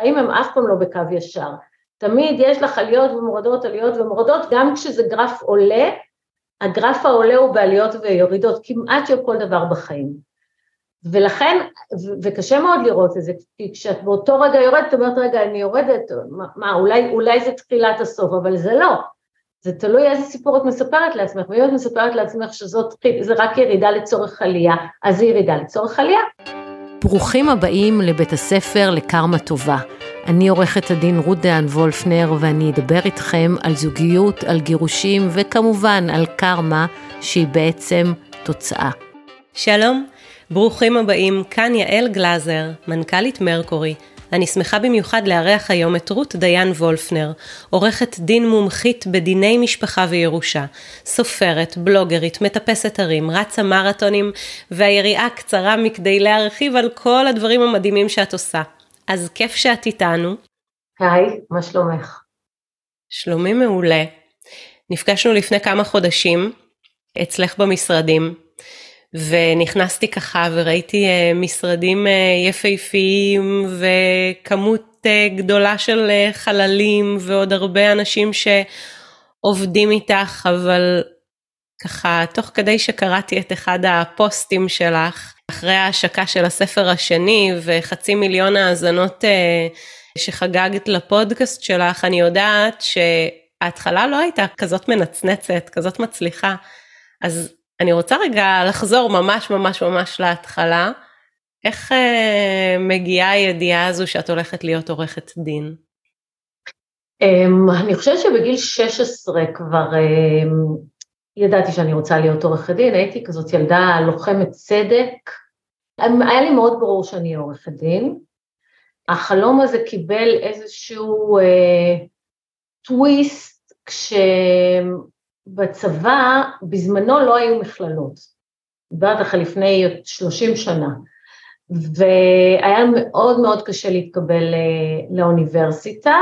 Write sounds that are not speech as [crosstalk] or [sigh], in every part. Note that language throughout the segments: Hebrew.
חיים הם אף פעם לא בקו ישר. תמיד יש לך עליות ומורדות, עליות ומורדות, גם כשזה גרף עולה, הגרף העולה הוא בעליות וירידות, כמעט של כל דבר בחיים. ולכן, וקשה מאוד לראות את זה, כי כשאת באותו רגע יורדת, את אומרת, רגע, אני יורדת, מה, מה אולי, אולי זה תחילת הסוף, אבל זה לא. זה תלוי איזה סיפור את מספרת לעצמך, ואם את מספרת לעצמך שזאת רק ירידה לצורך עלייה, אז זה ירידה לצורך עלייה. ברוכים הבאים לבית הספר לקרמה טובה. אני עורכת הדין רות דהן וולפנר, ואני אדבר איתכם על זוגיות, על גירושים, וכמובן על קרמה, שהיא בעצם תוצאה. שלום. ברוכים הבאים, כאן יעל גלאזר, מנכ"לית מרקורי. אני שמחה במיוחד לארח היום את רות דיין וולפנר, עורכת דין מומחית בדיני משפחה וירושה, סופרת, בלוגרית, מטפסת הרים, רצה מרתונים, והיריעה קצרה מכדי להרחיב על כל הדברים המדהימים שאת עושה. אז כיף שאת איתנו. היי, מה שלומך? שלומי מעולה. נפגשנו לפני כמה חודשים אצלך במשרדים, ונכנסתי ככה וראיתי אה, משרדים אה, יפהפיים וכמות אה, גדולה של חללים ועוד הרבה אנשים שעובדים איתך, אבל ככה תוך כדי שקראתי את אחד הפוסטים שלך, אחרי ההשקה של הספר השני וחצי מיליון האזנות שחגגת לפודקאסט שלך, אני יודעת שההתחלה לא הייתה כזאת מנצנצת, כזאת מצליחה. אז אני רוצה רגע לחזור ממש ממש ממש להתחלה. איך אה, מגיעה הידיעה הזו שאת הולכת להיות עורכת דין? Um, אני חושבת שבגיל 16 כבר um, ידעתי שאני רוצה להיות עורכת דין, הייתי כזאת ילדה לוחמת צדק. היה לי מאוד ברור שאני עורכת דין. החלום הזה קיבל איזשהו uh, טוויסט כש... בצבא, בזמנו לא היו מכללות, דיברת לך לפני 30 שנה, והיה מאוד מאוד קשה להתקבל אה, לאוניברסיטה,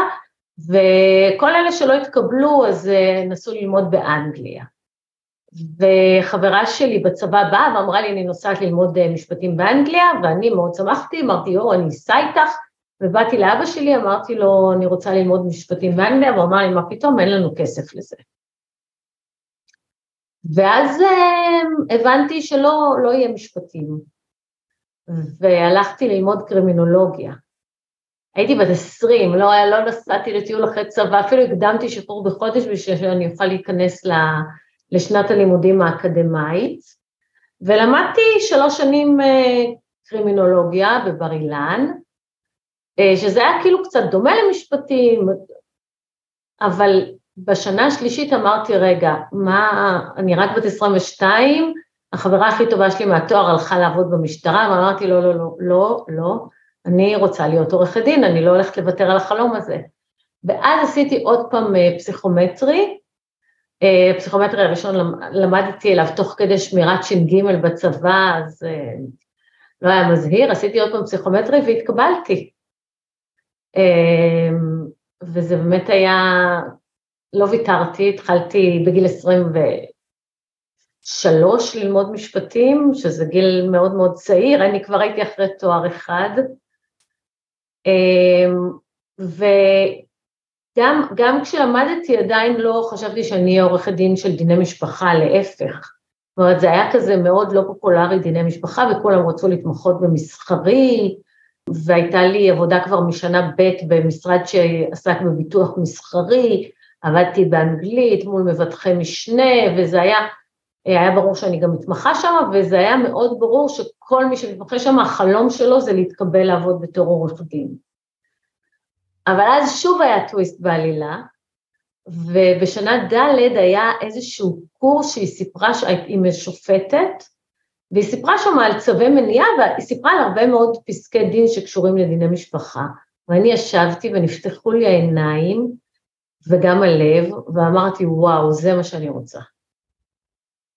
וכל אלה שלא התקבלו אז אה, נסו ללמוד באנגליה. וחברה שלי בצבא באה ואמרה לי, אני נוסעת ללמוד אה, משפטים באנגליה, ואני מאוד שמחתי, אמרתי, יואו, אני אסע איתך, ובאתי לאבא שלי, אמרתי לו, אני רוצה ללמוד משפטים באנגליה, והוא אמר לי, מה פתאום, אין לנו כסף לזה. ואז אה, הבנתי שלא לא יהיה משפטים, והלכתי ללמוד קרימינולוגיה. הייתי בת עשרים, לא, לא נסעתי לטיול אחרי צבא, אפילו הקדמתי שחרור בחודש בשביל שאני אוכל להיכנס לשנת הלימודים האקדמאית, ולמדתי שלוש שנים אה, קרימינולוגיה בבר אילן, אה, שזה היה כאילו קצת דומה למשפטים, אבל בשנה השלישית אמרתי, רגע, מה, אני רק בת 22, החברה הכי טובה שלי מהתואר הלכה לעבוד במשטרה, ואמרתי, לא, לא, לא, לא, לא, אני רוצה להיות עורכת דין, אני לא הולכת לוותר על החלום הזה. ואז עשיתי עוד פעם אה, פסיכומטרי, אה, פסיכומטרי הראשון למדתי אליו תוך כדי שמירת ש"ג בצבא, אז אה, לא היה מזהיר, עשיתי עוד פעם פסיכומטרי והתקבלתי. וזה באמת היה לא ויתרתי, התחלתי בגיל 23 ללמוד משפטים, שזה גיל מאוד מאוד צעיר, אני כבר הייתי אחרי תואר אחד, אמ, וגם גם כשלמדתי עדיין לא חשבתי שאני אהיה עורכת דין של דיני משפחה, להפך. זאת אומרת, זה היה כזה מאוד לא פופולרי דיני משפחה, וכולם רצו להתמחות במסחרי, והייתה לי עבודה כבר משנה ב' במשרד שעסק בביטוח מסחרי, עבדתי באנגלית מול מבטחי משנה, וזה היה, היה ברור שאני גם מתמחה שם, וזה היה מאוד ברור שכל מי שמתמחה שם, החלום שלו זה להתקבל לעבוד בתור עורך דין. אבל אז שוב היה טוויסט בעלילה, ובשנה ד' היה איזשהו קורס שהיא סיפרה עם שופטת, והיא סיפרה שם על צווי מניעה, והיא סיפרה על הרבה מאוד פסקי דין שקשורים לדיני משפחה. ואני ישבתי ונפתחו לי העיניים, וגם הלב, ואמרתי, וואו, זה מה שאני רוצה.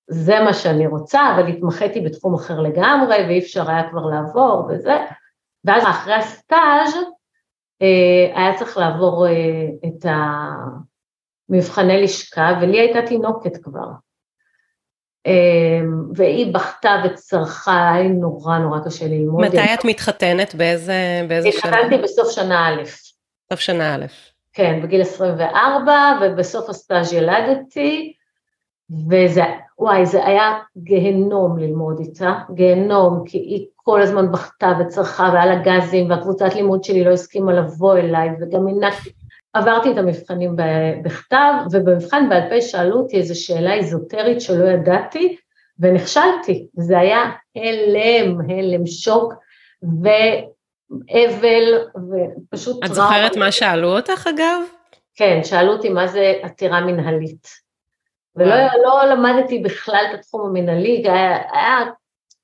זה מה שאני רוצה, אבל התמחיתי בתחום אחר לגמרי, ואי אפשר היה כבר לעבור וזה. ואז אחרי הסטאז' אה, היה צריך לעבור אה, את המבחני לשכה, ולי הייתה תינוקת כבר. והיא בכתה וצרחה, היה נורא נורא קשה ללמוד. מתי את מתחתנת? באיזה, באיזה שנה? התחתנתי בסוף שנה א'. סוף שנה א'. כן, בגיל 24, ובסוף הסטאז' ילדתי, וזה, וואי, זה היה גיהנום ללמוד איתה, גיהנום, כי היא כל הזמן בכתה וצרחה והיה לה גזים, והקבוצת לימוד שלי לא הסכימה לבוא אליי, וגם הנקתי, עברתי את המבחנים בכתב, ובמבחן בעל פה שאלו אותי איזו שאלה איזוטרית שלא ידעתי, ונכשלתי, זה היה הלם, הלם, שוק, ואבל, ופשוט... את זוכרת מה שאלו אותך אגב? כן, שאלו אותי מה זה עתירה מנהלית. ולא לא למדתי בכלל את התחום המנהלי, היה, היה,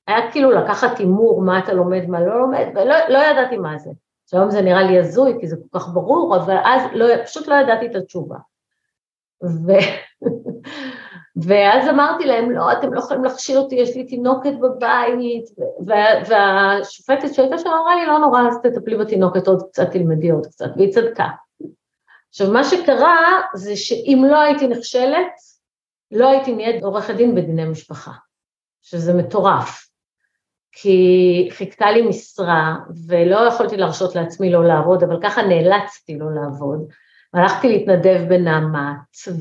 היה כאילו לקחת הימור מה אתה לומד, מה לא לומד, ולא לא ידעתי מה זה. שהיום זה נראה לי הזוי, כי זה כל כך ברור, אבל אז לא, פשוט לא ידעתי את התשובה. ו... [laughs] ואז אמרתי להם, לא, אתם לא יכולים להכשיל אותי, יש לי תינוקת בבית, וה... והשופטת שהייתה שם אמרה לי, לא נורא, אז תטפלי בתינוקת עוד קצת, תלמדי עוד קצת, והיא צדקה. עכשיו, מה שקרה זה שאם לא הייתי נכשלת, לא הייתי נהיית עורכת דין בדיני משפחה, שזה מטורף, כי חיכתה לי משרה ולא יכולתי להרשות לעצמי לא לעבוד, אבל ככה נאלצתי לא לעבוד. הלכתי להתנדב בנעמת,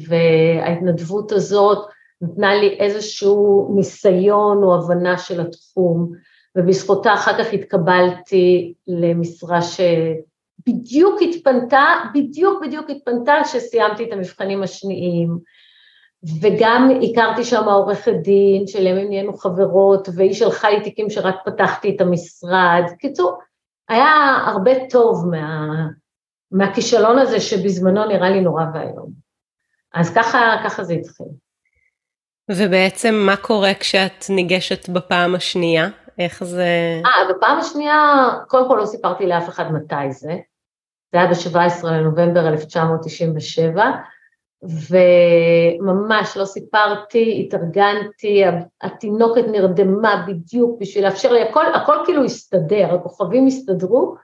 וההתנדבות הזאת נתנה לי איזשהו ניסיון או הבנה של התחום, ובזכותה אחר כך התקבלתי למשרה שבדיוק התפנתה, בדיוק בדיוק התפנתה כשסיימתי את המבחנים השניים. וגם הכרתי שם עורכת דין, שלימים נהיינו חברות, והיא שלחה לי תיקים שרק פתחתי את המשרד. קיצור, היה הרבה טוב מה, מהכישלון הזה שבזמנו נראה לי נורא ואיום. אז ככה, ככה זה התחיל. ובעצם מה קורה כשאת ניגשת בפעם השנייה? איך זה... אה, בפעם השנייה, קודם כל לא סיפרתי לאף אחד מתי זה. זה היה ב-17 לנובמבר 1997, וממש לא סיפרתי, התארגנתי, התינוקת נרדמה בדיוק בשביל לאפשר לי, הכל, הכל כאילו הסתדר, הכוכבים הסתדרו,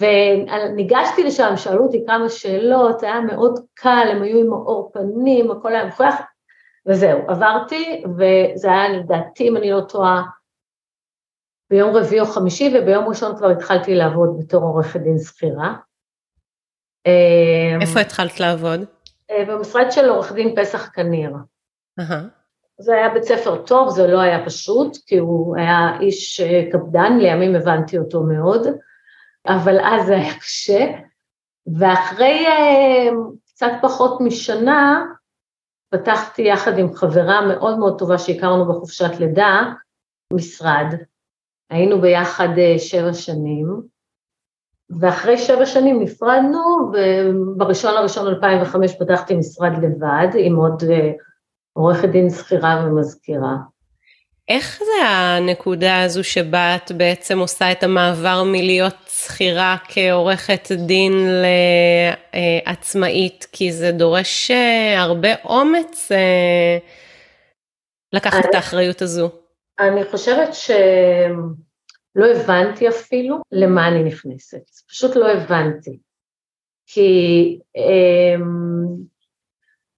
וניגשתי לשם, שאלו אותי כמה שאלות, היה מאוד קל, הם היו עם האור פנים, הכל היה מוכרח, וזהו, עברתי, וזה היה לדעתי, אם אני לא טועה, ביום רביעי או חמישי, וביום ראשון כבר התחלתי לעבוד בתור עורכת דין שכירה. איפה התחלת לעבוד? אה, במשרד של עורך דין פסח כניר. Uh-huh. זה היה בית ספר טוב, זה לא היה פשוט, כי הוא היה איש אה, קפדן, לימים הבנתי אותו מאוד, אבל אז זה היה קשה, ואחרי אה, קצת פחות משנה, פתחתי יחד עם חברה מאוד מאוד טובה שהכרנו בחופשת לידה, משרד. היינו ביחד שבע שנים, ואחרי שבע שנים נפרדנו, ובראשון לראשון 2005 פתחתי משרד לבד עם עוד אה, עורכת דין שכירה ומזכירה. איך זה הנקודה הזו שבה את בעצם עושה את המעבר מלהיות שכירה כעורכת דין לעצמאית? כי זה דורש אה, הרבה אומץ אה, לקחת אני, את האחריות הזו. אני חושבת ש... לא הבנתי אפילו למה אני נכנסת, פשוט לא הבנתי. כי אמ,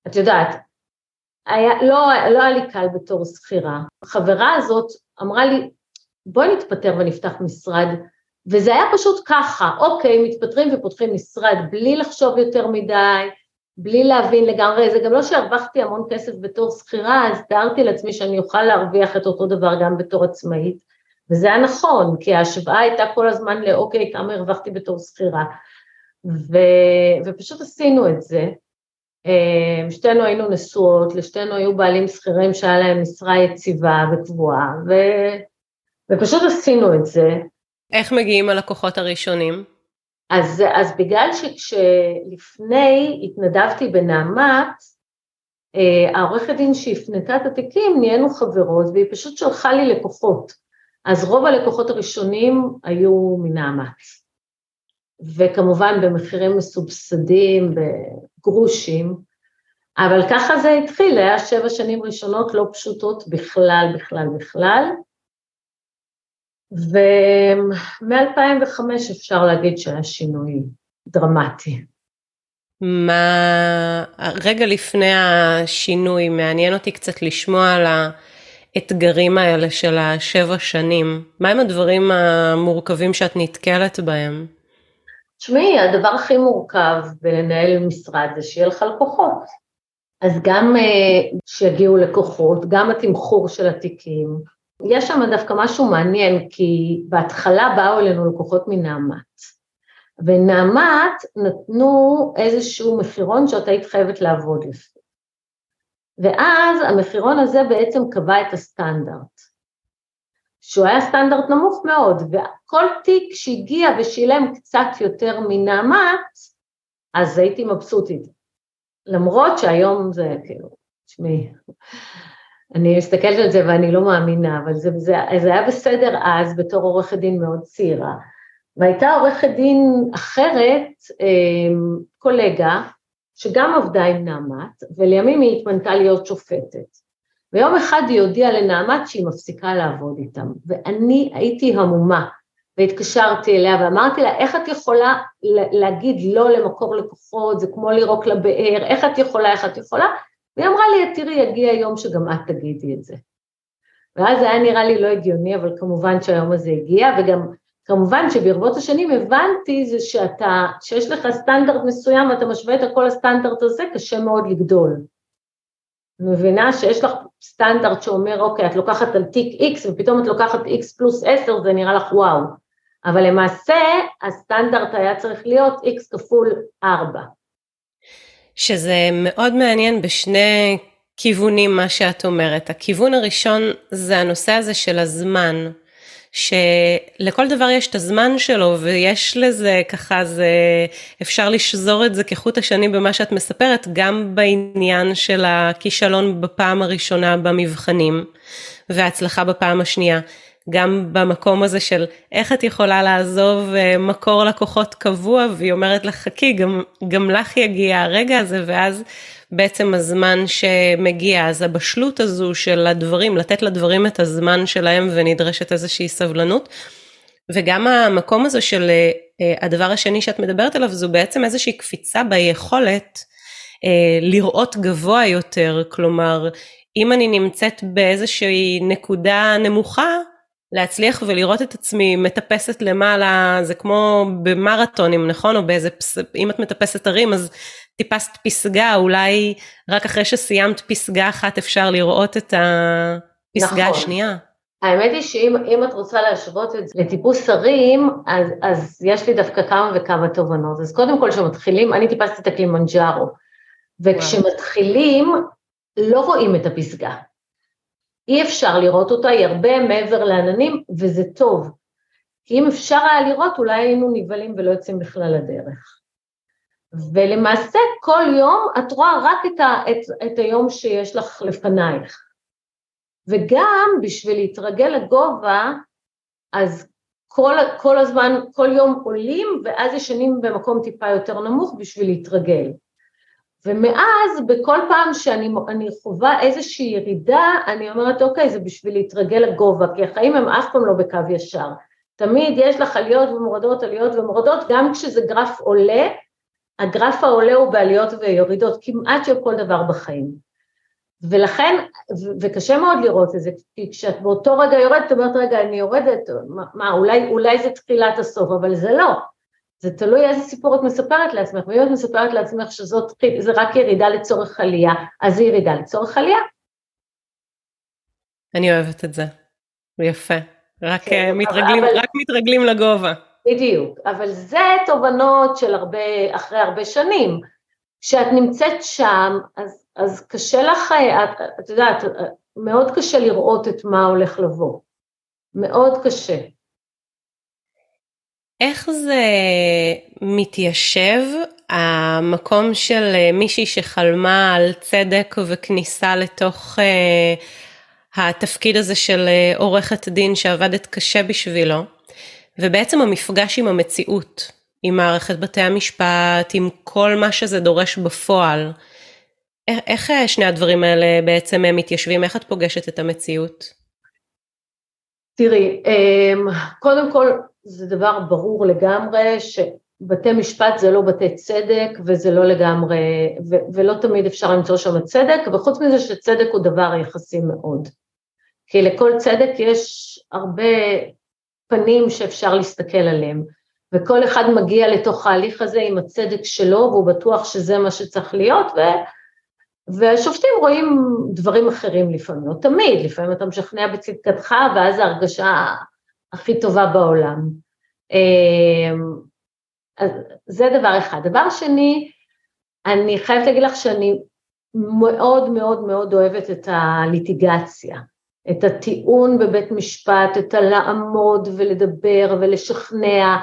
את יודעת, היה, לא, לא היה לי קל בתור שכירה. החברה הזאת אמרה לי, בואי נתפטר ונפתח משרד, וזה היה פשוט ככה, אוקיי, מתפטרים ופותחים משרד בלי לחשוב יותר מדי, בלי להבין לגמרי, זה גם לא שהרווחתי המון כסף בתור שכירה, אז תיארתי לעצמי שאני אוכל להרוויח את אותו דבר גם בתור עצמאית. וזה היה נכון, כי ההשוואה הייתה כל הזמן לאוקיי, כמה הרווחתי בתור שכירה. ו, ופשוט עשינו את זה. אה, שתינו היינו נשואות, לשתינו היו בעלים שכירים שהיה להם משרה יציבה וקבועה, ו, ופשוט עשינו את זה. איך מגיעים הלקוחות הראשונים? אז, אז בגלל שכשלפני התנדבתי בנעמת, אה, העורכת דין שהפנתה את התיקים, נהיינו חברות, והיא פשוט שלחה לי לקוחות. אז רוב הלקוחות הראשונים היו מנעמת, וכמובן במחירים מסובסדים, בגרושים, אבל ככה זה התחיל, היה שבע שנים ראשונות לא פשוטות בכלל, בכלל, בכלל, ומ-2005 אפשר להגיד שהיה שינוי דרמטי. מה, רגע לפני השינוי, מעניין אותי קצת לשמוע על. האתגרים האלה של השבע שנים? מהם הדברים המורכבים שאת נתקלת בהם? תשמעי, הדבר הכי מורכב בלנהל משרד זה שיהיה לך לקוחות. אז גם uh, שיגיעו לקוחות, גם התמחור של התיקים. יש שם דווקא משהו מעניין, כי בהתחלה באו אלינו לקוחות מנעמת. ונעמת נתנו איזשהו מחירון שאתה היית חייבת לעבוד לפי. ואז המחירון הזה בעצם קבע את הסטנדרט, שהוא היה סטנדרט נמוך מאוד, וכל תיק שהגיע ושילם קצת יותר מנעמת, אז הייתי מבסוטית. למרות שהיום זה כאילו, תשמעי, אני מסתכלת על זה ואני לא מאמינה, אבל זה, זה, זה היה בסדר אז בתור עורכת דין מאוד צעירה. והייתה עורכת דין אחרת, אמ, קולגה, שגם עבדה עם נעמת, ולימים היא התמנתה להיות שופטת. ויום אחד היא הודיעה לנעמת שהיא מפסיקה לעבוד איתם, ואני הייתי המומה, והתקשרתי אליה ואמרתי לה, איך את יכולה להגיד לא למקור לקוחות, זה כמו לירוק לבאר, איך את יכולה, איך את יכולה? והיא אמרה לי, תראי, יגיע יום שגם את תגידי את זה. ואז היה נראה לי לא הגיוני, אבל כמובן שהיום הזה הגיע, וגם כמובן שברבות השנים הבנתי זה שאתה, שיש לך סטנדרט מסוים ואתה משווה את כל הסטנדרט הזה, קשה מאוד לגדול. מבינה שיש לך סטנדרט שאומר, אוקיי, את לוקחת על תיק X ופתאום את לוקחת X פלוס 10, זה נראה לך וואו. אבל למעשה הסטנדרט היה צריך להיות X כפול 4. שזה מאוד מעניין בשני כיוונים מה שאת אומרת. הכיוון הראשון זה הנושא הזה של הזמן. שלכל דבר יש את הזמן שלו ויש לזה ככה זה אפשר לשזור את זה כחוט השני במה שאת מספרת גם בעניין של הכישלון בפעם הראשונה במבחנים וההצלחה בפעם השנייה. גם במקום הזה של איך את יכולה לעזוב אה, מקור לקוחות קבוע והיא אומרת לך חכי גם, גם לך יגיע הרגע הזה ואז בעצם הזמן שמגיע, אז הבשלות הזו של הדברים, לתת לדברים את הזמן שלהם ונדרשת איזושהי סבלנות. וגם המקום הזה של אה, הדבר השני שאת מדברת עליו זו בעצם איזושהי קפיצה ביכולת אה, לראות גבוה יותר, כלומר אם אני נמצאת באיזושהי נקודה נמוכה, להצליח ולראות את עצמי מטפסת למעלה, זה כמו במרתונים, נכון? או באיזה, פס... אם את מטפסת הרים אז טיפסת פסגה, אולי רק אחרי שסיימת פסגה אחת אפשר לראות את הפסגה נכון. השנייה. האמת היא שאם את רוצה להשוות את זה לטיפוס הרים, אז, אז יש לי דווקא כמה וכמה תובנות. אז קודם כל כשמתחילים, אני טיפסתי את הקלימנג'ארו, וכשמתחילים לא רואים את הפסגה. אי אפשר לראות אותה, היא הרבה מעבר לעננים, וזה טוב. כי אם אפשר היה לראות, אולי היינו נבהלים ולא יוצאים בכלל לדרך. ולמעשה כל יום את רואה רק את, ה, את, את היום שיש לך לפנייך. וגם בשביל להתרגל לגובה, אז כל, כל הזמן, כל יום עולים ואז ישנים במקום טיפה יותר נמוך בשביל להתרגל. ומאז בכל פעם שאני חווה איזושהי ירידה, אני אומרת אוקיי, זה בשביל להתרגל לגובה, כי החיים הם אף פעם לא בקו ישר. תמיד יש לך עליות ומורדות, עליות ומורדות, גם כשזה גרף עולה, הגרף העולה הוא בעליות וירידות, כמעט של כל דבר בחיים. ולכן, וקשה מאוד לראות את זה, כי כשאת באותו רגע יורדת, את אומרת, רגע, אני יורדת, מה, אולי, אולי זה תחילת הסוף, אבל זה לא. זה תלוי איזה סיפור את מספרת לעצמך, ואם את מספרת לעצמך שזאת זה רק ירידה לצורך עלייה, אז זה ירידה לצורך עלייה. אני אוהבת את זה, זה יפה, רק, כן, מתרגלים, אבל... רק מתרגלים לגובה. בדיוק, אבל זה תובנות של הרבה, אחרי הרבה שנים. כשאת נמצאת שם, אז, אז קשה לך, את, את יודעת, מאוד קשה לראות את מה הולך לבוא. מאוד קשה. איך זה מתיישב, המקום של מישהי שחלמה על צדק וכניסה לתוך uh, התפקיד הזה של uh, עורכת דין שעבדת קשה בשבילו, ובעצם המפגש עם המציאות, עם מערכת בתי המשפט, עם כל מה שזה דורש בפועל. איך שני הדברים האלה בעצם מתיישבים? איך את פוגשת את המציאות? תראי, אמ, קודם כל זה דבר ברור לגמרי שבתי משפט זה לא בתי צדק וזה לא לגמרי, ו- ולא תמיד אפשר למצוא שם צדק, וחוץ מזה שצדק הוא דבר יחסי מאוד. כי לכל צדק יש הרבה פנים שאפשר להסתכל עליהם, וכל אחד מגיע לתוך ההליך הזה עם הצדק שלו, והוא בטוח שזה מה שצריך להיות, ו... והשופטים רואים דברים אחרים לפעמים, לא תמיד, לפעמים אתה משכנע בצדקתך, ואז ההרגשה הכי טובה בעולם. אמ, אז זה דבר אחד. דבר שני, אני חייבת להגיד לך שאני מאוד מאוד מאוד אוהבת את הליטיגציה, את הטיעון בבית משפט, את הלעמוד ולדבר ולשכנע,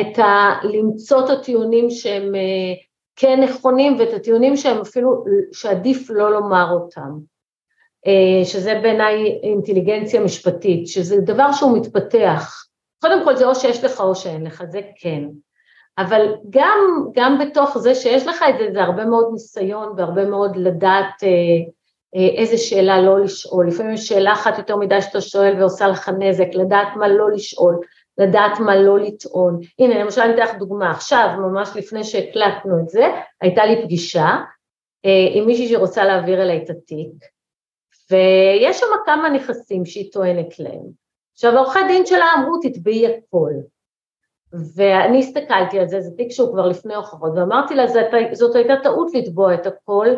את ה... למצוא את הטיעונים שהם אה, כן נכונים ואת הטיעונים שהם אפילו, שעדיף לא לומר אותם, אה, שזה בעיניי אינטליגנציה משפטית, שזה דבר שהוא מתפתח. קודם כל זה או שיש לך או שאין לך, זה כן. אבל גם, גם בתוך זה שיש לך את זה, זה הרבה מאוד ניסיון והרבה מאוד לדעת אה, איזה שאלה לא לשאול. לפעמים שאלה אחת יותר מדי שאתה שואל ועושה לך נזק, לדעת מה לא לשאול, לדעת מה לא לטעון. הנה, למשל אני אתן לך דוגמה, עכשיו, ממש לפני שהקלטנו את זה, הייתה לי פגישה אה, עם מישהי שרוצה להעביר אליי את התיק, ויש שם כמה נכסים שהיא טוענת להם. עכשיו, עורכי דין שלה אמרו, תתבעי הכל. ואני הסתכלתי על זה, זה תיק שהוא כבר לפני הוכחות, ואמרתי לה, זאת הייתה טעות לתבוע את הכל,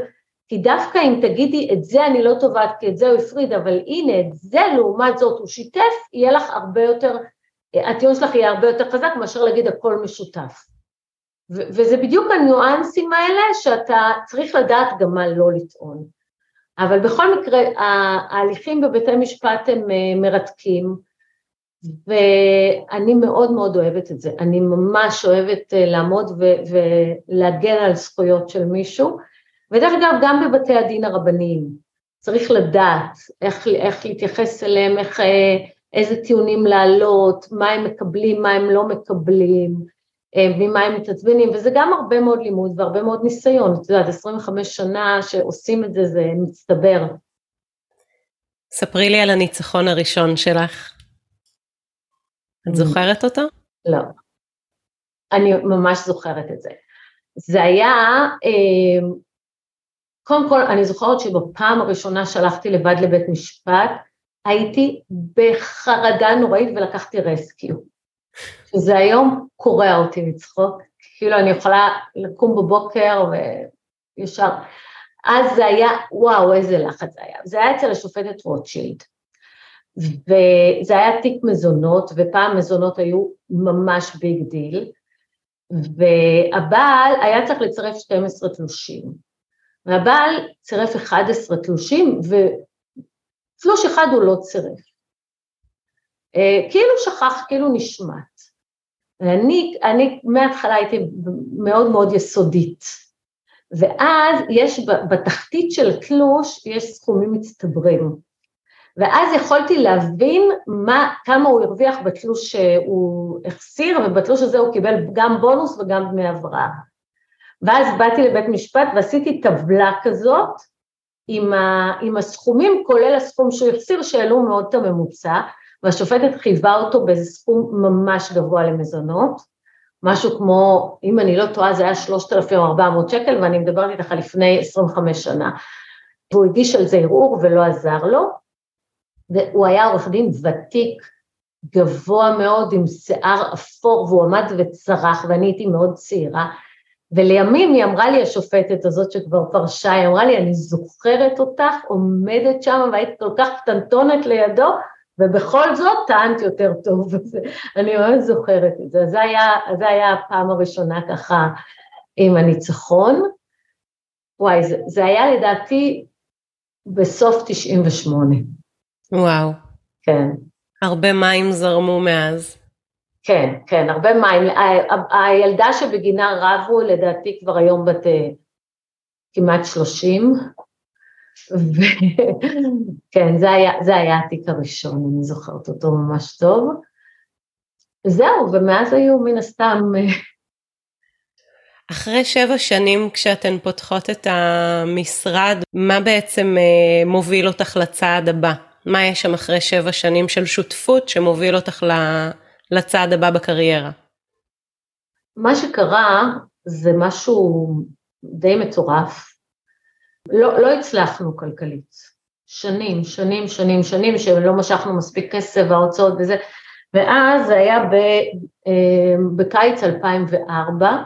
כי דווקא אם תגידי את זה אני לא תובעת כי את זה הוא הפריד, אבל הנה את זה לעומת זאת הוא שיתף, יהיה לך הרבה יותר, הטיעון שלך יהיה הרבה יותר חזק מאשר להגיד הכל משותף. ו- וזה בדיוק הניואנסים האלה שאתה צריך לדעת גם מה לא לטעון. אבל בכל מקרה ההליכים בבתי משפט הם אה, מרתקים, ואני מאוד מאוד אוהבת את זה, אני ממש אוהבת אה, לעמוד ו- ולהגן על זכויות של מישהו, ודרך אגב גם בבתי הדין הרבניים, צריך לדעת איך, איך להתייחס אליהם, איך, אה, איזה טיעונים להעלות, מה הם מקבלים, מה הם לא מקבלים, אה, ממה הם מתעצבנים, וזה גם הרבה מאוד לימוד והרבה מאוד ניסיון, את יודעת, 25 שנה שעושים את זה, זה מצטבר. ספרי לי על הניצחון הראשון שלך. את. זוכרת אותו? לא. אני ממש זוכרת את זה. זה היה, אה, קודם כל, אני זוכרת שבפעם הראשונה שהלכתי לבד לבית משפט, הייתי בחרדה נוראית ולקחתי רסקיו. שזה היום קורע אותי מצחוק, כאילו אני יכולה לקום בבוקר וישר, אז זה היה, וואו, איזה לחץ זה היה. זה היה אצל השופטת רוטשילד. וזה היה תיק מזונות, ופעם מזונות היו ממש big deal, והבעל היה צריך לצרף 12 תלושים, והבעל צירף 11 תלושים, ותלוש אחד הוא לא צירף. אה, כאילו שכח, כאילו נשמט. ואני אני מההתחלה הייתי מאוד מאוד יסודית, ואז יש בתחתית של תלוש, יש סכומים מצטברים. ואז יכולתי להבין מה, כמה הוא הרוויח בתלוש שהוא החסיר, ובתלוש הזה הוא קיבל גם בונוס וגם דמי הבראה. ואז באתי לבית משפט ועשיתי טבלה כזאת עם, ה, עם הסכומים, כולל הסכום שהוא החסיר, שהעלו מאוד את הממוצע, והשופטת חייבה אותו באיזה סכום ממש גבוה למזונות, משהו כמו, אם אני לא טועה, זה היה 3,400 שקל, ואני מדברת איתך לפני 25 שנה. והוא הגיש על זה ערעור ולא עזר לו, והוא היה עורך דין ותיק, גבוה מאוד, עם שיער אפור, והוא עמד וצרח, ואני הייתי מאוד צעירה. ולימים היא אמרה לי, השופטת הזאת שכבר פרשה, היא אמרה לי, אני זוכרת אותך עומדת שם והיית כל כך קטנטונת לידו, ובכל זאת טענת יותר טוב, [laughs] אני מאוד זוכרת את זה. זה היה, זה היה הפעם הראשונה ככה עם הניצחון. וואי, זה, זה היה לדעתי בסוף 98. וואו. כן. הרבה מים זרמו מאז. כן, כן, הרבה מים. הילדה שבגינה רבו, לדעתי כבר היום בת אה, כמעט שלושים, וכן, זה היה, זה היה התיק הראשון, אני זוכרת אותו ממש טוב. זהו, ומאז היו מן הסתם... אה, אחרי שבע שנים כשאתן פותחות את המשרד, מה בעצם אה, מוביל אותך לצעד הבא? מה יש שם אחרי שבע שנים של שותפות שמוביל אותך לצעד הבא בקריירה? מה שקרה זה משהו די מטורף. לא, לא הצלחנו כלכלית. שנים, שנים, שנים, שנים, שלא משכנו מספיק כסף וההוצאות וזה, ואז זה היה ב, אה, בקיץ 2004,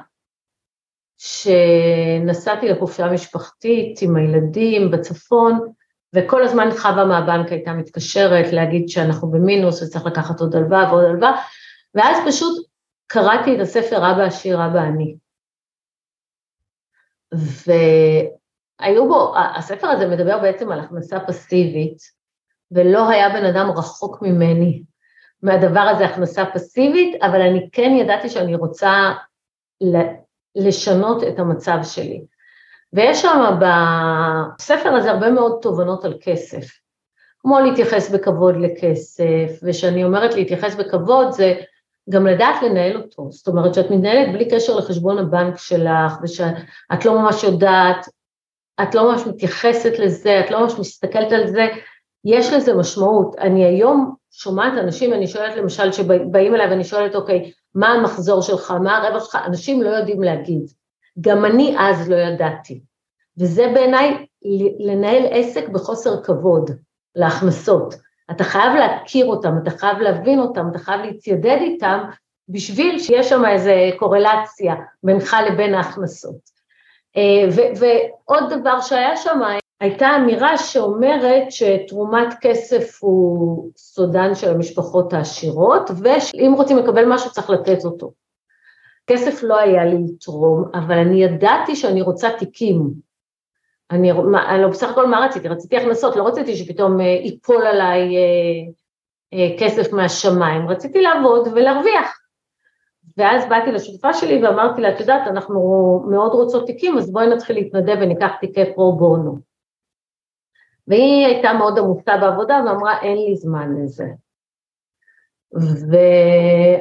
שנסעתי לחופשה משפחתית עם הילדים בצפון, וכל הזמן חווה מהבנק הייתה מתקשרת להגיד שאנחנו במינוס וצריך לקחת עוד הלוואה ועוד הלוואה, ואז פשוט קראתי את הספר אבא עשיר אבא אני. והיו בו, הספר הזה מדבר בעצם על הכנסה פסיבית, ולא היה בן אדם רחוק ממני מהדבר הזה, הכנסה פסיבית, אבל אני כן ידעתי שאני רוצה לשנות את המצב שלי. ויש שם בספר הזה הרבה מאוד תובנות על כסף, כמו להתייחס בכבוד לכסף, ושאני אומרת להתייחס בכבוד זה גם לדעת לנהל אותו, זאת אומרת שאת מתנהלת בלי קשר לחשבון הבנק שלך, ושאת לא ממש יודעת, את לא ממש מתייחסת לזה, את לא ממש מסתכלת על זה, יש לזה משמעות. אני היום שומעת אנשים, אני שואלת למשל, שבאים אליי ואני שואלת, אוקיי, מה המחזור שלך, מה הרווח שלך, אנשים לא יודעים להגיד. גם אני אז לא ידעתי. וזה בעיניי לנהל עסק בחוסר כבוד להכנסות. אתה חייב להכיר אותם, אתה חייב להבין אותם, אתה חייב להתיידד איתם, בשביל שיש שם איזו קורלציה בינך לבין ההכנסות. אה, ועוד דבר שהיה שם, הייתה אמירה שאומרת שתרומת כסף הוא סודן של המשפחות העשירות, ואם רוצים לקבל משהו צריך לתת אותו. כסף לא היה לי לתרום, אבל אני ידעתי שאני רוצה תיקים. אני, אני לא, בסך הכל מה רציתי? רציתי הכנסות, לא רציתי שפתאום אה, ייפול עליי אה, אה, כסף מהשמיים, רציתי לעבוד ולהרוויח. ואז באתי לשותפה שלי ואמרתי לה, את יודעת, אנחנו מאוד רוצות תיקים, אז בואי נתחיל להתנדב וניקח תיקי פרו בונו. והיא הייתה מאוד עמוסה בעבודה ואמרה, אין לי זמן לזה. ו...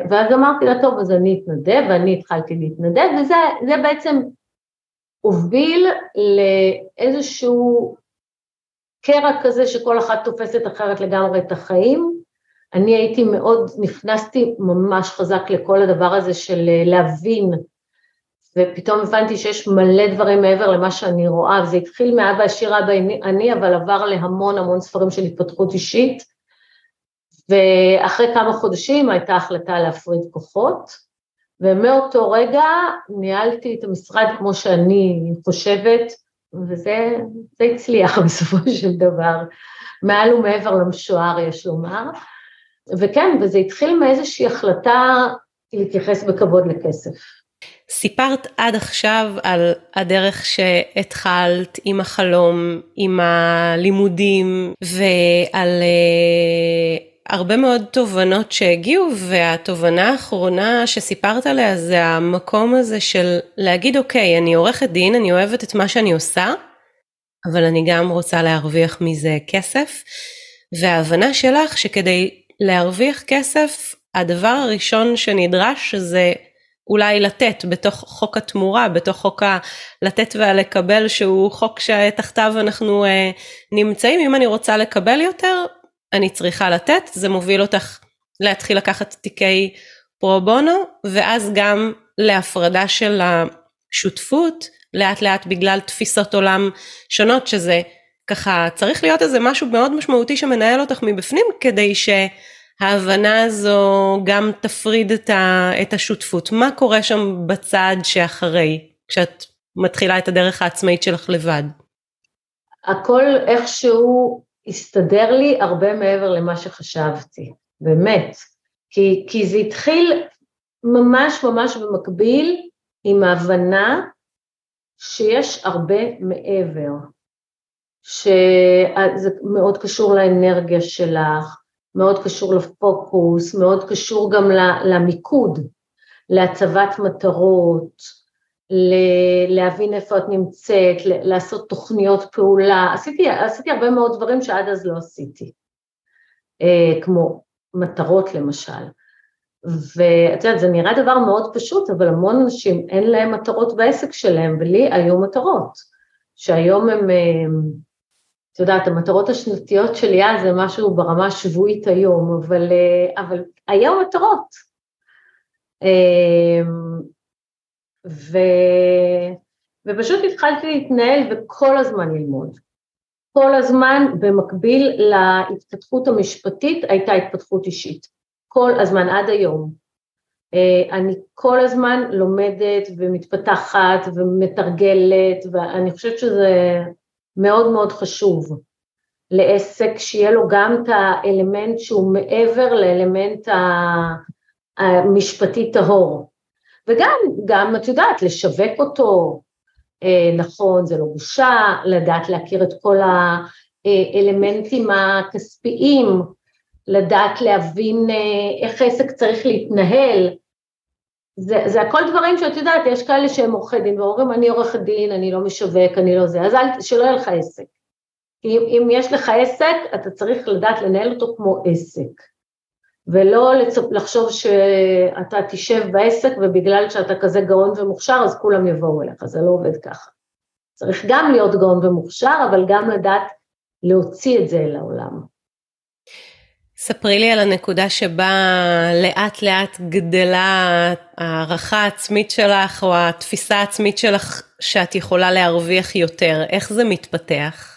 ואז אמרתי לה, טוב, אז אני אתנדב, ואני התחלתי להתנדב, וזה בעצם הוביל לאיזשהו קרע כזה שכל אחת תופסת אחרת לגמרי את החיים. אני הייתי מאוד, נכנסתי ממש חזק לכל הדבר הזה של להבין, ופתאום הבנתי שיש מלא דברים מעבר למה שאני רואה, וזה התחיל מאבא עשיר אבא אני, אבל עבר להמון המון ספרים של התפתחות אישית, ואחרי כמה חודשים הייתה החלטה להפריד כוחות, ומאותו רגע ניהלתי את המשרד כמו שאני חושבת, וזה הצליח [laughs] בסופו של דבר, מעל ומעבר למשוער יש לומר, וכן, וזה התחיל מאיזושהי החלטה להתייחס בכבוד לכסף. סיפרת עד עכשיו על הדרך שהתחלת עם החלום, עם הלימודים ועל אה, הרבה מאוד תובנות שהגיעו והתובנה האחרונה שסיפרת עליה זה המקום הזה של להגיד אוקיי אני עורכת דין אני אוהבת את מה שאני עושה אבל אני גם רוצה להרוויח מזה כסף. וההבנה שלך שכדי להרוויח כסף הדבר הראשון שנדרש זה אולי לתת בתוך חוק התמורה, בתוך חוק הלתת והלקבל שהוא חוק שתחתיו אנחנו אה, נמצאים, אם אני רוצה לקבל יותר, אני צריכה לתת, זה מוביל אותך להתחיל לקחת תיקי פרו בונו, ואז גם להפרדה של השותפות, לאט לאט בגלל תפיסות עולם שונות, שזה ככה צריך להיות איזה משהו מאוד משמעותי שמנהל אותך מבפנים, כדי שההבנה הזו גם תפריד את, ה, את השותפות. מה קורה שם בצד שאחרי, כשאת מתחילה את הדרך העצמאית שלך לבד? הכל איכשהו הסתדר לי הרבה מעבר למה שחשבתי, באמת. כי, כי זה התחיל ממש ממש במקביל עם ההבנה שיש הרבה מעבר, שזה מאוד קשור לאנרגיה שלך, מאוד קשור לפוקוס, מאוד קשור גם למיקוד, להצבת מטרות, להבין איפה את נמצאת, לעשות תוכניות פעולה, עשיתי, עשיתי הרבה מאוד דברים שעד אז לא עשיתי, אה, כמו מטרות למשל. ואת יודעת, זה נראה דבר מאוד פשוט, אבל המון אנשים אין להם מטרות בעסק שלהם, ולי היו מטרות, שהיום הם, אה, את יודעת, המטרות השנתיות שלי אז זה משהו ברמה השבועית היום, אבל, אה, אבל היו מטרות. ו... ופשוט התחלתי להתנהל וכל הזמן ללמוד. כל הזמן במקביל להתפתחות המשפטית הייתה התפתחות אישית, כל הזמן עד היום. אה, אני כל הזמן לומדת ומתפתחת ומתרגלת ואני חושבת שזה מאוד מאוד חשוב לעסק שיהיה לו גם את האלמנט שהוא מעבר לאלמנט המשפטי טהור וגם, גם את יודעת, לשווק אותו, אה, נכון, זה לא בושה, לדעת להכיר את כל האלמנטים הכספיים, לדעת להבין אה, איך עסק צריך להתנהל, זה, זה הכל דברים שאת יודעת, יש כאלה שהם עורכי דין ואומרים אני עורכת דין, אני לא משווק, אני לא זה, אז אל, שלא יהיה לך עסק. אם, אם יש לך עסק, אתה צריך לדעת לנהל אותו כמו עסק. ולא. לחשוב שאתה תשב בעסק ובגלל שאתה כזה גאון ומוכשר אז כולם יבואו אליך, זה לא עובד ככה. צריך גם להיות גאון ומוכשר, אבל גם לדעת להוציא את זה אל העולם. ספרי לי על הנקודה שבה לאט לאט גדלה הערכה העצמית שלך או התפיסה העצמית שלך שאת יכולה להרוויח יותר, איך זה מתפתח?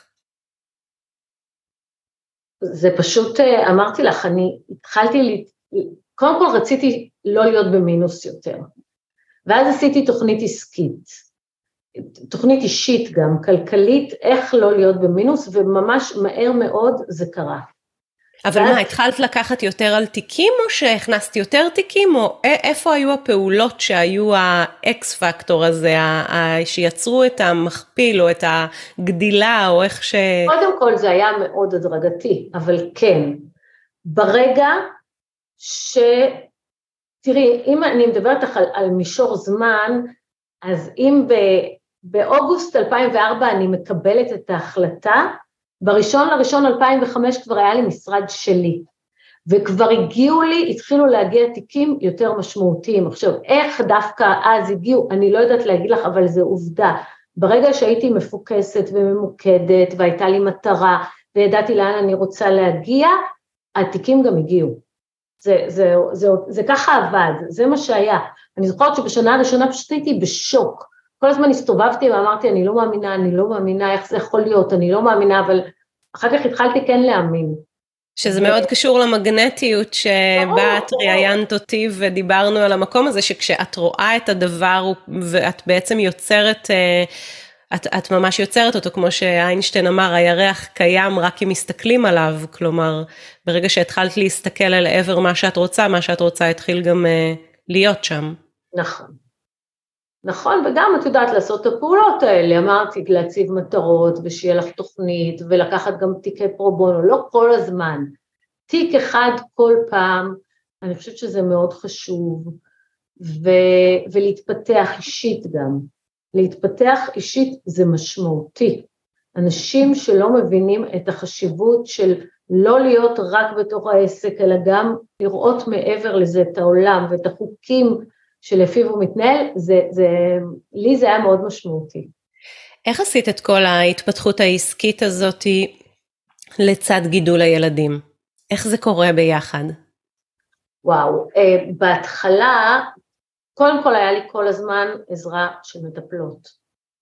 זה פשוט, אה, אמרתי לך, אני התחלתי, קודם כל רציתי לא להיות במינוס יותר, ואז עשיתי תוכנית עסקית, תוכנית אישית גם, כלכלית, איך לא להיות במינוס, וממש מהר מאוד זה קרה. אבל מה, התחלת לקחת יותר על תיקים או שהכנסת יותר תיקים או איפה היו הפעולות שהיו האקס פקטור הזה, שיצרו את המכפיל או את הגדילה או איך ש... קודם כל זה היה מאוד הדרגתי, אבל כן, ברגע ש... תראי, אם אני מדברת על, על מישור זמן, אז אם ב, באוגוסט 2004 אני מקבלת את ההחלטה, בראשון לראשון 2005 כבר היה לי משרד שלי, וכבר הגיעו לי, התחילו להגיע תיקים יותר משמעותיים. עכשיו, איך דווקא אז הגיעו, אני לא יודעת להגיד לך, אבל זו עובדה. ברגע שהייתי מפוקסת וממוקדת והייתה לי מטרה וידעתי לאן אני רוצה להגיע, התיקים גם הגיעו. זה, זה, זה, זה, זה ככה עבד, זה מה שהיה. אני זוכרת שבשנה הראשונה פשוט הייתי בשוק. כל הזמן הסתובבתי ואמרתי, אני לא מאמינה, אני לא מאמינה, איך זה יכול להיות, אני לא מאמינה, אבל אחר כך התחלתי כן להאמין. שזה מאוד קשור למגנטיות שבה את ראיינת אותי ודיברנו על המקום הזה שכשאת רואה את הדבר ואת בעצם יוצרת, אה, את, את ממש יוצרת אותו כמו שאיינשטיין אמר הירח קיים רק אם מסתכלים עליו, כלומר ברגע שהתחלת להסתכל אל עבר מה שאת רוצה, מה שאת רוצה התחיל גם אה, להיות שם. נכון. נכון, וגם את יודעת לעשות את הפעולות האלה, אמרתי להציב מטרות ושיהיה לך תוכנית ולקחת גם תיקי פרו-בונו, לא כל הזמן, תיק אחד כל פעם, אני חושבת שזה מאוד חשוב, ו, ולהתפתח אישית גם, להתפתח אישית זה משמעותי, אנשים שלא מבינים את החשיבות של לא להיות רק בתוך העסק, אלא גם לראות מעבר לזה את העולם ואת החוקים שלפיו הוא מתנהל, זה, זה, לי זה היה מאוד משמעותי. איך עשית את כל ההתפתחות העסקית הזאת לצד גידול הילדים? איך זה קורה ביחד? וואו, uh, בהתחלה, קודם כל היה לי כל הזמן עזרה של מטפלות,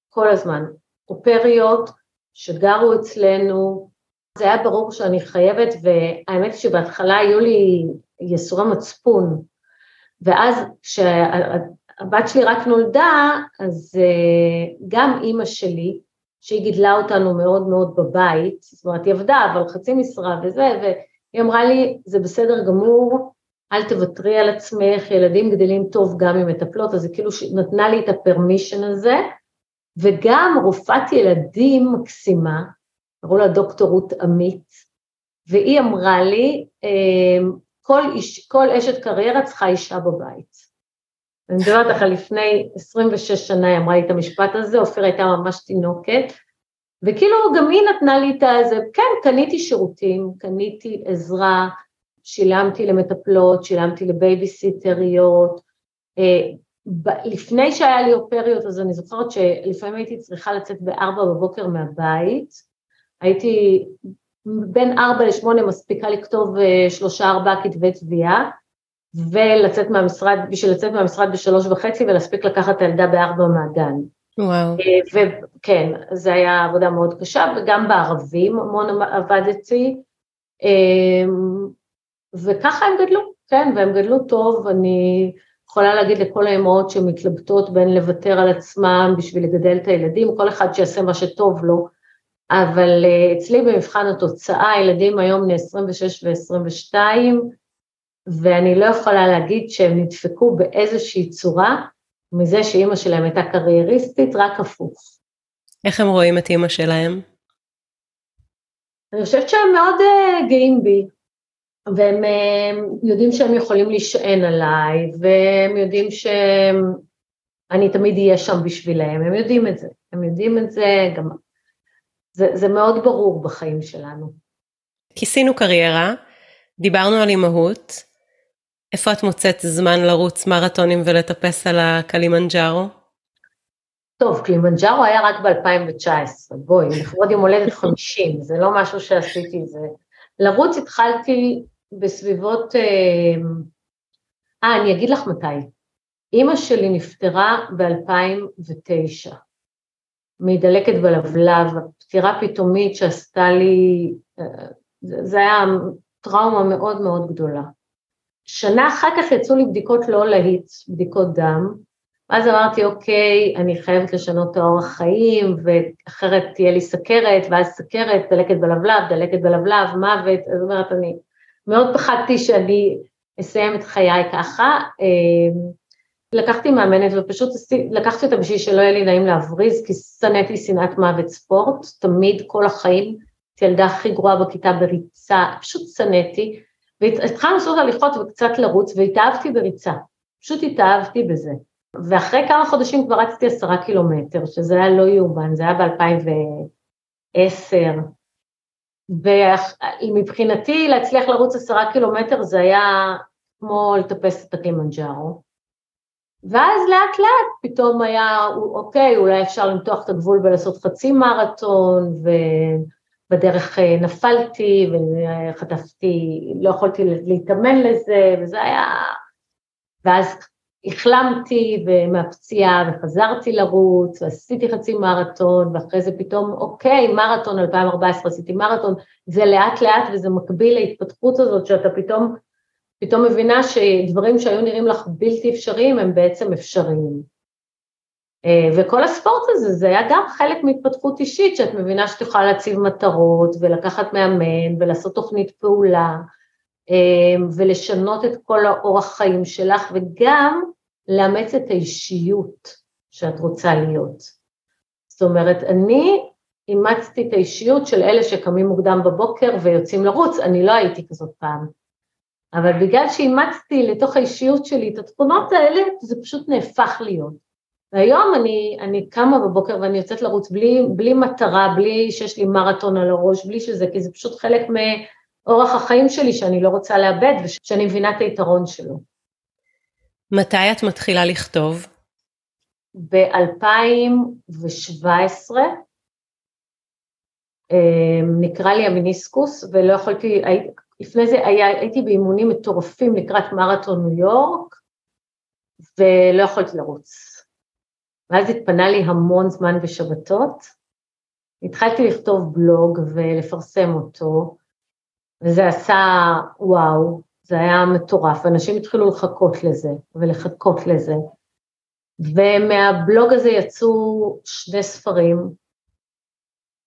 כל הזמן. אופריות שגרו אצלנו, זה היה ברור שאני חייבת, והאמת שבהתחלה היו לי יסורי מצפון, ואז כשהבת שלי רק נולדה, אז אה, גם אימא שלי, שהיא גידלה אותנו מאוד מאוד בבית, זאת אומרת היא עבדה אבל חצי משרה וזה, והיא אמרה לי, זה בסדר גמור, אל תוותרי על עצמך, ילדים גדלים טוב גם עם מטפלות, אז היא כאילו נתנה לי את הפרמישן הזה, וגם רופאת ילדים מקסימה, קראו לה דוקטור רות עמית, והיא אמרה לי, אה, כל, איש, כל אשת קריירה צריכה אישה בבית. אני מדברת לך לפני 26 שנה, היא אמרה לי את המשפט הזה, אופיר הייתה ממש תינוקת, וכאילו גם היא נתנה לי את הזה, כן, קניתי שירותים, קניתי עזרה, שילמתי למטפלות, שילמתי לבייביסיטריות, אה, לפני שהיה לי אופריות, אז אני זוכרת שלפעמים הייתי צריכה לצאת בארבע בבוקר מהבית, הייתי בין ארבע לשמונה מספיקה לכתוב אה, שלושה ארבעה כתבי תביעה ולצאת מהמשרד, בשביל לצאת מהמשרד בשלוש וחצי ולהספיק לקחת את הילדה בארבע מהגן. וואו. וכן, זו הייתה עבודה מאוד קשה, וגם בערבים המון עבדתי, וככה הם גדלו, כן, והם גדלו טוב, אני יכולה להגיד לכל האמהות שמתלבטות בין לוותר על עצמם בשביל לגדל את הילדים, כל אחד שיעשה מה שטוב לו, אבל אה, אצלי במבחן התוצאה, הילדים היום בני 26 ו-22, ואני לא יכולה להגיד שהם נדפקו באיזושהי צורה מזה שאימא שלהם הייתה קרייריסטית, רק הפוך. איך הם רואים את אימא שלהם? אני חושבת שהם מאוד uh, גאים בי, והם uh, יודעים שהם יכולים להישען עליי, והם יודעים שאני תמיד אהיה שם בשבילם, הם יודעים את זה, הם יודעים את זה, גם זה, זה מאוד ברור בחיים שלנו. כיסינו קריירה, דיברנו על אימהות, איפה את מוצאת זמן לרוץ מרתונים ולטפס על הקלימנג'ארו? טוב, קלימנג'ארו היה רק ב-2019, בואי, לכבוד יום הולדת 50, זה לא משהו שעשיתי, זה... לרוץ התחלתי בסביבות... אה, אה אני אגיד לך מתי. אימא שלי נפטרה ב-2009. מדלקת בלבלב, פטירה פתאומית שעשתה לי, זה היה טראומה מאוד מאוד גדולה. שנה אחר כך יצאו לי בדיקות לא להיט, בדיקות דם, ואז אמרתי, אוקיי, אני חייבת לשנות את האורח חיים, ואחרת תהיה לי סכרת, ואז סכרת, דלקת בלבלב, דלקת בלבלב, מוות, זאת אומרת, אני מאוד פחדתי שאני אסיים את חיי ככה. לקחתי מאמנת ופשוט לקחתי אותה בשביל שלא יהיה לי נעים להבריז, כי שנאתי שנאת מוות ספורט, תמיד, כל החיים, את ילדה הכי גרועה בכיתה בריצה, פשוט שנאתי, והתחלנו לעשות הליכות וקצת לרוץ, והתאהבתי בריצה, פשוט התאהבתי בזה. ואחרי כמה חודשים כבר רצתי עשרה קילומטר, שזה היה לא יאומן, זה היה ב-2010, ומבחינתי להצליח לרוץ עשרה קילומטר זה היה כמו לטפס את הקימנג'ארו. ואז לאט לאט פתאום היה, אוקיי, אולי אפשר למתוח את הגבול ולעשות חצי מרתון, ובדרך אה, נפלתי וחטפתי, לא יכולתי להתאמן לזה, וזה היה... ואז החלמתי מהפציעה וחזרתי לרוץ, ועשיתי חצי מרתון, ואחרי זה פתאום, אוקיי, מרתון 2014, עשיתי מרתון, זה לאט לאט וזה מקביל להתפתחות הזאת שאתה פתאום פתאום מבינה שדברים שהיו נראים לך בלתי אפשריים הם בעצם אפשריים. אה, וכל הספורט הזה, זה היה גם חלק מהתפתחות אישית, שאת מבינה שאת יכולה להציב מטרות ולקחת מאמן ולעשות תוכנית פעולה אה, ולשנות את כל האורח חיים שלך וגם לאמץ את האישיות שאת רוצה להיות. זאת אומרת, אני אימצתי את האישיות של אלה שקמים מוקדם בבוקר ויוצאים לרוץ, אני לא הייתי כזאת פעם. אבל בגלל שאימצתי לתוך האישיות שלי את התכונות האלה, זה פשוט נהפך להיות. והיום אני, אני קמה בבוקר ואני יוצאת לרוץ בלי, בלי מטרה, בלי שיש לי מרתון על הראש, בלי שזה, כי זה פשוט חלק מאורח החיים שלי שאני לא רוצה לאבד ושאני מבינה את היתרון שלו. מתי את מתחילה לכתוב? ב-2017 אה, נקרא לי המיניסקוס ולא יכולתי, לפני זה היה, הייתי באימונים מטורפים לקראת מרתון ניו יורק, ולא יכולתי לרוץ. ואז התפנה לי המון זמן בשבתות. התחלתי לכתוב בלוג ולפרסם אותו, וזה עשה וואו, זה היה מטורף, אנשים התחילו לחכות לזה ולחכות לזה. ומהבלוג הזה יצאו שני ספרים,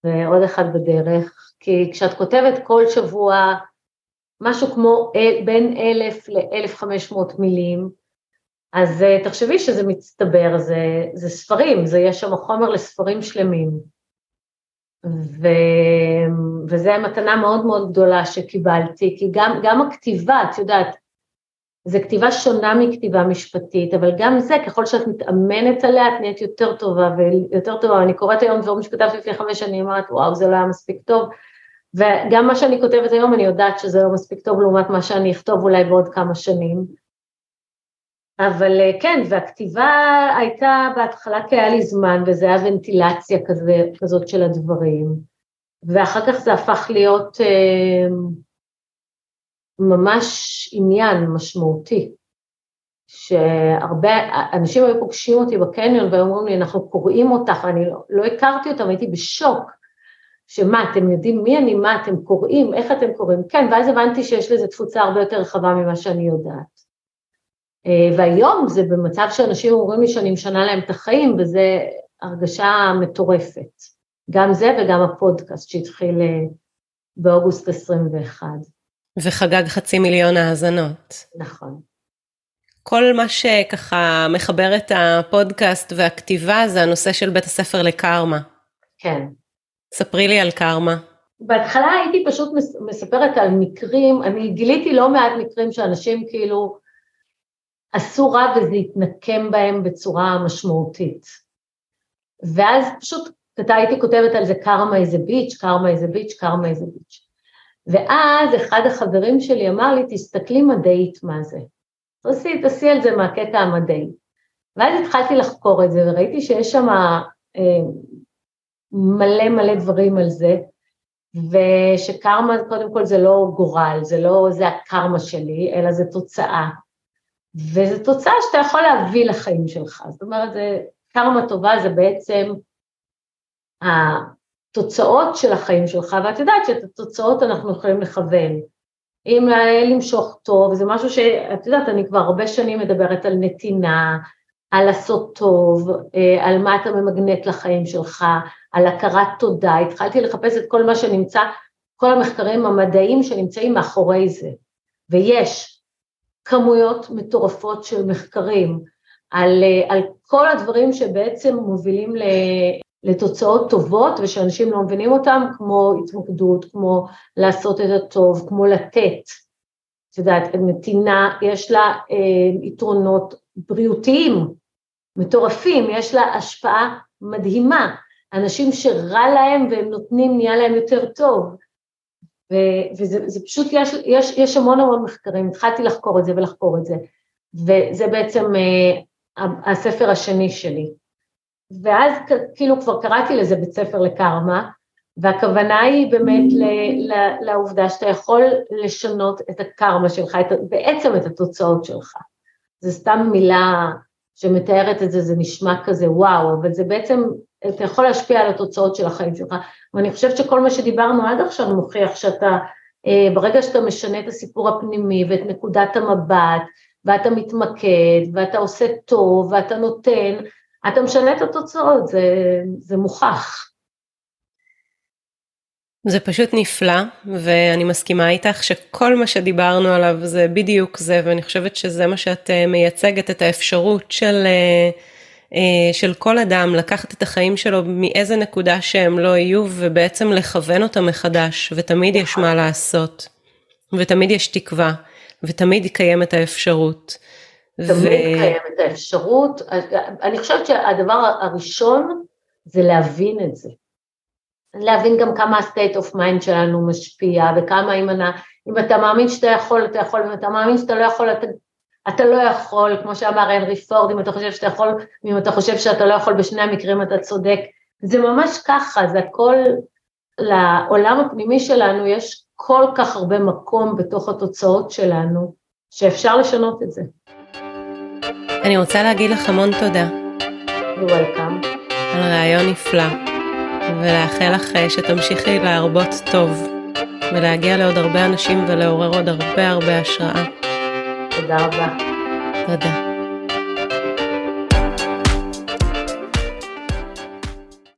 ועוד אחד בדרך, כי כשאת כותבת כל שבוע משהו כמו בין אלף לאלף חמש מאות מילים, אז אה, תחשבי שזה מצטבר, זה, זה ספרים, זה יש שם חומר לספרים שלמים. ו, וזו מתנה מאוד מאוד גדולה שקיבלתי, כי גם, גם הכתיבה, את יודעת, זו כתיבה שונה מכתיבה משפטית, אבל גם זה, ככל שאת מתאמנת עליה, את נהיית יותר טובה ויותר טובה. אני קוראת היום דברים שכתבתי לפני חמש שנים, אמרת, וואו, זה לא היה מספיק טוב, וגם מה שאני כותבת היום, אני יודעת שזה לא מספיק טוב לעומת מה שאני אכתוב אולי בעוד כמה שנים. אבל אה, כן, והכתיבה הייתה בהתחלה כי היה לי זמן, וזה היה ונטילציה כזה, כזאת של הדברים, ואחר כך זה הפך להיות אה, ממש עניין משמעותי, שהרבה, אנשים היו פוגשים אותי בקניון והיו אומרים לי, אנחנו קוראים אותך, ואני לא, לא הכרתי אותם, הייתי בשוק, שמה, אתם יודעים מי אני, מה אתם קוראים, איך אתם קוראים, כן, ואז הבנתי שיש לזה תפוצה הרבה יותר רחבה ממה שאני יודעת. אה, והיום זה במצב שאנשים אומרים לי שאני משנה להם את החיים, וזה הרגשה מטורפת. גם זה וגם הפודקאסט שהתחיל אה, באוגוסט 21. וחגג חצי מיליון האזנות. נכון. כל מה שככה מחבר את הפודקאסט והכתיבה זה הנושא של בית הספר לקרמה. כן. ספרי לי על קרמה. בהתחלה הייתי פשוט מספרת על מקרים, אני גיליתי לא מעט מקרים שאנשים כאילו עשו רע וזה התנקם בהם בצורה משמעותית. ואז פשוט הייתי כותבת על זה קרמה איזה ביץ', קרמה איזה ביץ', קרמה איזה ביץ'. ואז אחד החברים שלי אמר לי, תסתכלי מדעית מה זה. תעשי, תעשי על זה מהקטע המדעי. ואז התחלתי לחקור את זה וראיתי שיש שם מלא מלא דברים על זה, ושקרמה קודם כל זה לא גורל, זה לא זה הקרמה שלי, אלא זה תוצאה. וזו תוצאה שאתה יכול להביא לחיים שלך. זאת אומרת, זה, קרמה טובה זה בעצם התוצאות של החיים שלך, ואת יודעת שאת התוצאות אנחנו יכולים לכוון. אם למשוך טוב, זה משהו שאת יודעת, אני כבר הרבה שנים מדברת על נתינה, על לעשות טוב, אה, על מה אתה ממגנט לחיים שלך, על הכרת תודה, התחלתי לחפש את כל מה שנמצא, כל המחקרים המדעיים שנמצאים מאחורי זה, ויש כמויות מטורפות של מחקרים על, אה, על כל הדברים שבעצם מובילים לתוצאות טובות ושאנשים לא מבינים אותם, כמו התמקדות, כמו לעשות את הטוב, כמו לתת. את יודעת, נתינה, יש לה אה, יתרונות בריאותיים מטורפים, יש לה השפעה מדהימה. אנשים שרע להם והם נותנים, נהיה להם יותר טוב. ו- וזה פשוט, יש, יש, יש המון המון מחקרים, התחלתי לחקור את זה ולחקור את זה. וזה בעצם אה, הספר השני שלי. ואז כאילו כבר קראתי לזה בית ספר לקרמה, והכוונה היא באמת ל, ל, לעובדה שאתה יכול לשנות את הקרמה שלך, את, בעצם את התוצאות שלך. זה סתם מילה שמתארת את זה, זה נשמע כזה וואו, אבל זה בעצם, אתה יכול להשפיע על התוצאות של החיים שלך, ואני חושבת שכל מה שדיברנו עד עכשיו מוכיח שאתה, אה, ברגע שאתה משנה את הסיפור הפנימי ואת נקודת המבט, ואתה מתמקד, ואתה עושה טוב, ואתה נותן, אתה משנה את התוצאות, זה, זה מוכח. זה פשוט נפלא, ואני מסכימה איתך שכל מה שדיברנו עליו זה בדיוק זה, ואני חושבת שזה מה שאת אה, מייצגת, את האפשרות של, אה, של כל אדם לקחת את החיים שלו מאיזה נקודה שהם לא יהיו, ובעצם לכוון אותם מחדש, ותמיד יש מה לעשות, ותמיד יש תקווה, ותמיד קיימת האפשרות. תמיד ו... קיימת האפשרות, אני חושבת שהדבר הראשון זה להבין את זה. להבין גם כמה ה-state of mind שלנו משפיע, וכמה אם, אני, אם אתה מאמין שאתה יכול, אתה יכול, אם אתה מאמין שאתה לא יכול, אתה, אתה לא יכול, כמו שאמר הנרי פורד, אם אתה חושב שאתה יכול, אם אתה חושב שאתה לא יכול, בשני המקרים אתה צודק. זה ממש ככה, זה הכל, לעולם הפנימי שלנו יש כל כך הרבה מקום בתוך התוצאות שלנו, שאפשר לשנות את זה. אני רוצה להגיד לך המון תודה. וולקאם. על רעיון נפלא, ולאחל לך אה, שתמשיכי להרבות טוב, ולהגיע לעוד הרבה אנשים ולעורר עוד הרבה הרבה השראה. תודה רבה. תודה.